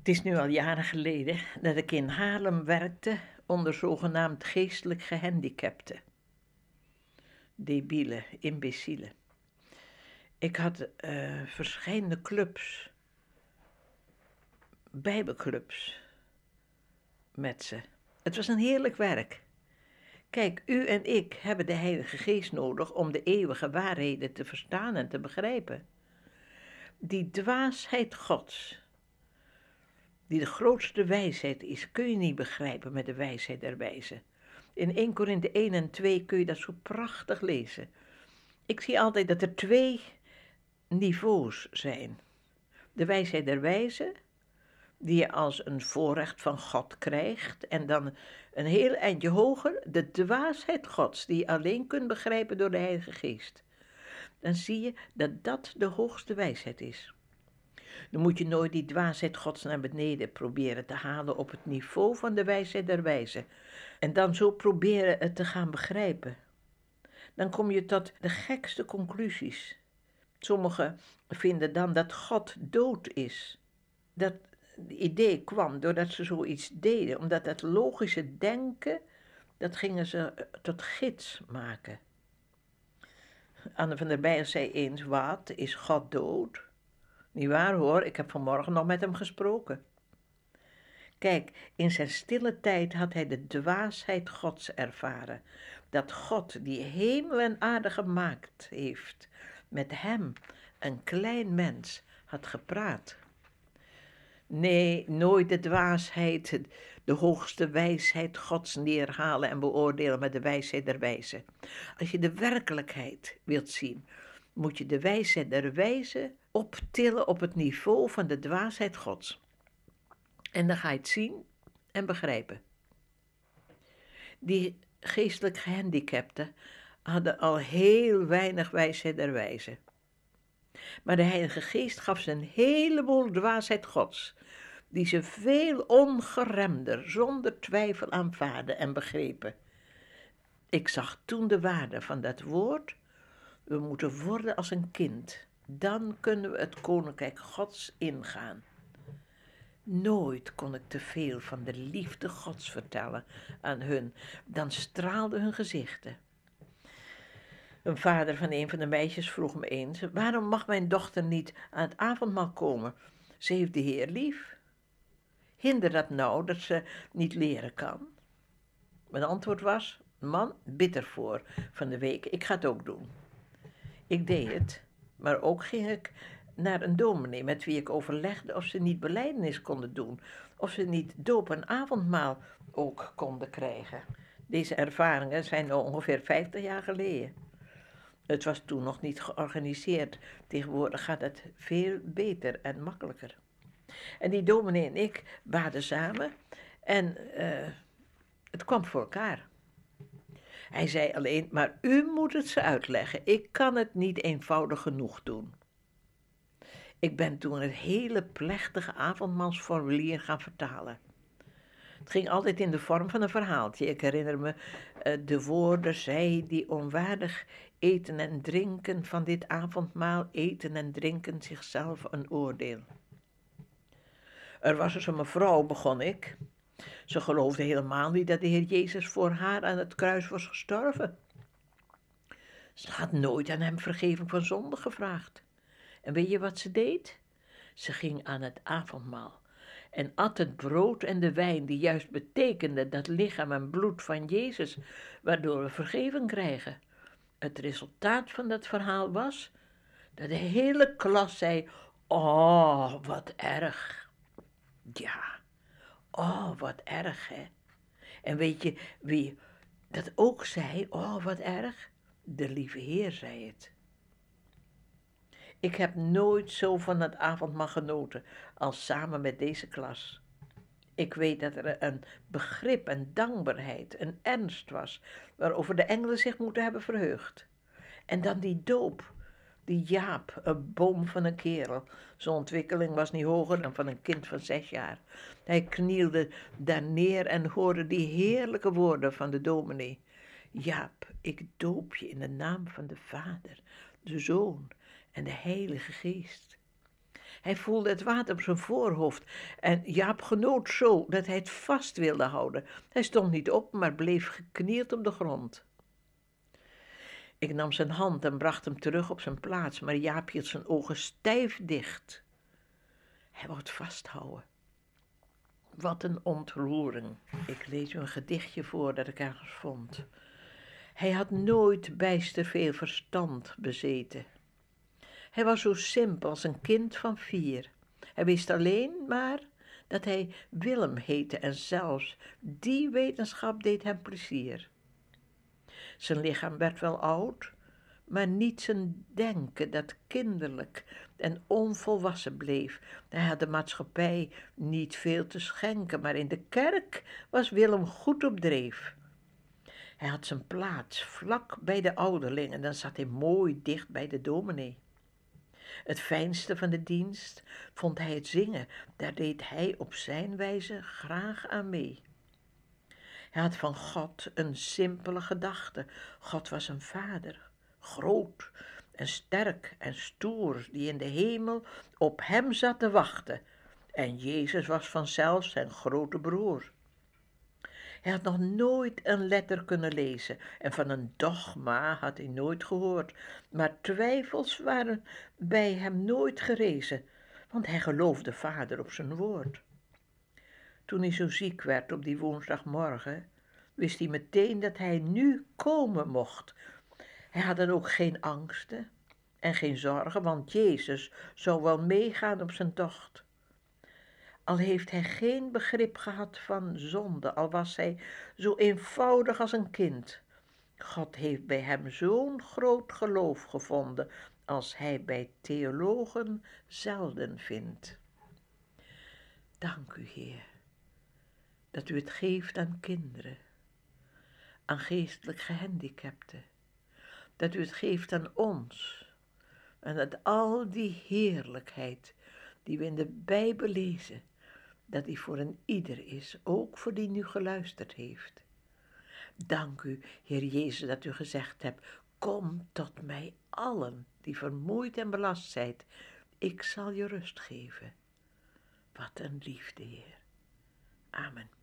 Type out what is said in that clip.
Het is nu al jaren geleden dat ik in Haarlem werkte onder zogenaamd geestelijk gehandicapten. Debielen, imbecielen. Ik had uh, verschillende clubs, bijbelclubs met ze. Het was een heerlijk werk. Kijk, u en ik hebben de Heilige Geest nodig om de eeuwige waarheden te verstaan en te begrijpen. Die dwaasheid Gods, die de grootste wijsheid is, kun je niet begrijpen met de wijsheid der wijzen. In 1 Korinthe 1 en 2 kun je dat zo prachtig lezen. Ik zie altijd dat er twee niveaus zijn. De wijsheid der wijzen, die je als een voorrecht van God krijgt, en dan een heel eindje hoger, de dwaasheid Gods, die je alleen kunt begrijpen door de Heilige Geest. Dan zie je dat dat de hoogste wijsheid is. Dan moet je nooit die dwaasheid Gods naar beneden proberen te halen op het niveau van de wijsheid der wijzen. En dan zo proberen het te gaan begrijpen. Dan kom je tot de gekste conclusies. Sommigen vinden dan dat God dood is. Dat idee kwam doordat ze zoiets deden, omdat dat logische denken, dat gingen ze tot gids maken. Anne van der Bijen zei eens, wat, is God dood? Niet waar hoor, ik heb vanmorgen nog met hem gesproken. Kijk, in zijn stille tijd had hij de dwaasheid Gods ervaren. Dat God, die hemel en aarde gemaakt heeft, met hem, een klein mens, had gepraat. Nee, nooit de dwaasheid, de hoogste wijsheid Gods neerhalen en beoordelen met de wijsheid der wijzen. Als je de werkelijkheid wilt zien, moet je de wijsheid der wijzen optillen op het niveau van de dwaasheid Gods. En dan ga je het zien en begrijpen. Die geestelijk gehandicapten hadden al heel weinig wijsheid der wijzen. Maar de Heilige Geest gaf ze een heleboel dwaasheid Gods, die ze veel ongeremder, zonder twijfel aanvaarden en begrepen. Ik zag toen de waarde van dat woord. We moeten worden als een kind. Dan kunnen we het koninkrijk Gods ingaan. Nooit kon ik te veel van de liefde Gods vertellen aan hun, dan straalden hun gezichten. Een vader van een van de meisjes vroeg me eens: waarom mag mijn dochter niet aan het avondmaal komen? Ze heeft de Heer lief. Hinder dat nou dat ze niet leren kan? Mijn antwoord was: man, bitter voor van de week, ik ga het ook doen. Ik deed het, maar ook ging ik naar een dominee met wie ik overlegde of ze niet beleidenis konden doen, of ze niet doop en avondmaal ook konden krijgen. Deze ervaringen zijn ongeveer 50 jaar geleden. Het was toen nog niet georganiseerd. Tegenwoordig gaat het veel beter en makkelijker. En die dominee en ik baden samen en uh, het kwam voor elkaar. Hij zei alleen, maar u moet het ze uitleggen. Ik kan het niet eenvoudig genoeg doen. Ik ben toen het hele plechtige avondmansformulier gaan vertalen. Het ging altijd in de vorm van een verhaaltje. Ik herinner me uh, de woorden, zij die onwaardig eten en drinken van dit avondmaal, eten en drinken zichzelf een oordeel. Er was dus een mevrouw, begon ik. Ze geloofde helemaal niet dat de Heer Jezus voor haar aan het kruis was gestorven. Ze had nooit aan hem vergeving van zonde gevraagd. En weet je wat ze deed? Ze ging aan het avondmaal en at het brood en de wijn, die juist betekende dat lichaam en bloed van Jezus, waardoor we vergeving krijgen. Het resultaat van dat verhaal was dat de hele klas zei: Oh, wat erg. Ja, oh, wat erg, hè. En weet je wie dat ook zei? Oh, wat erg. De lieve Heer zei het. Ik heb nooit zo van het avondmaal genoten als samen met deze klas. Ik weet dat er een begrip, een dankbaarheid, een ernst was, waarover de engelen zich moeten hebben verheugd. En dan die doop, die Jaap, een boom van een kerel. Zijn ontwikkeling was niet hoger dan van een kind van zes jaar. Hij knielde daar neer en hoorde die heerlijke woorden van de dominee. Jaap, ik doop je in de naam van de Vader, de Zoon en de Heilige Geest. Hij voelde het water op zijn voorhoofd en Jaap genoot zo dat hij het vast wilde houden. Hij stond niet op, maar bleef geknield op de grond. Ik nam zijn hand en bracht hem terug op zijn plaats, maar Jaap hield zijn ogen stijf dicht. Hij wou het vasthouden. Wat een ontroering. Ik lees een gedichtje voor dat ik ergens vond. Hij had nooit bijster veel verstand bezeten. Hij was zo simpel als een kind van vier. Hij wist alleen maar dat hij Willem heette en zelfs die wetenschap deed hem plezier. Zijn lichaam werd wel oud, maar niet zijn denken dat kinderlijk en onvolwassen bleef. Hij had de maatschappij niet veel te schenken, maar in de kerk was Willem goed op dreef. Hij had zijn plaats vlak bij de ouderlingen, dan zat hij mooi dicht bij de dominee. Het fijnste van de dienst vond hij het zingen, daar deed hij op zijn wijze graag aan mee. Hij had van God een simpele gedachte. God was een vader, groot en sterk en stoer, die in de hemel op hem zat te wachten. En Jezus was vanzelf zijn grote broer. Hij had nog nooit een letter kunnen lezen en van een dogma had hij nooit gehoord, maar twijfels waren bij hem nooit gerezen, want hij geloofde vader op zijn woord. Toen hij zo ziek werd op die woensdagmorgen, wist hij meteen dat hij nu komen mocht. Hij had dan ook geen angsten en geen zorgen, want Jezus zou wel meegaan op zijn tocht. Al heeft hij geen begrip gehad van zonde, al was hij zo eenvoudig als een kind. God heeft bij hem zo'n groot geloof gevonden als hij bij theologen zelden vindt. Dank u, Heer, dat u het geeft aan kinderen, aan geestelijk gehandicapten, dat u het geeft aan ons en dat al die heerlijkheid die we in de Bijbel lezen, dat die voor een ieder is, ook voor die nu geluisterd heeft. Dank u, Heer Jezus, dat u gezegd hebt, kom tot mij allen die vermoeid en belast zijt, ik zal je rust geven. Wat een liefde, Heer. Amen.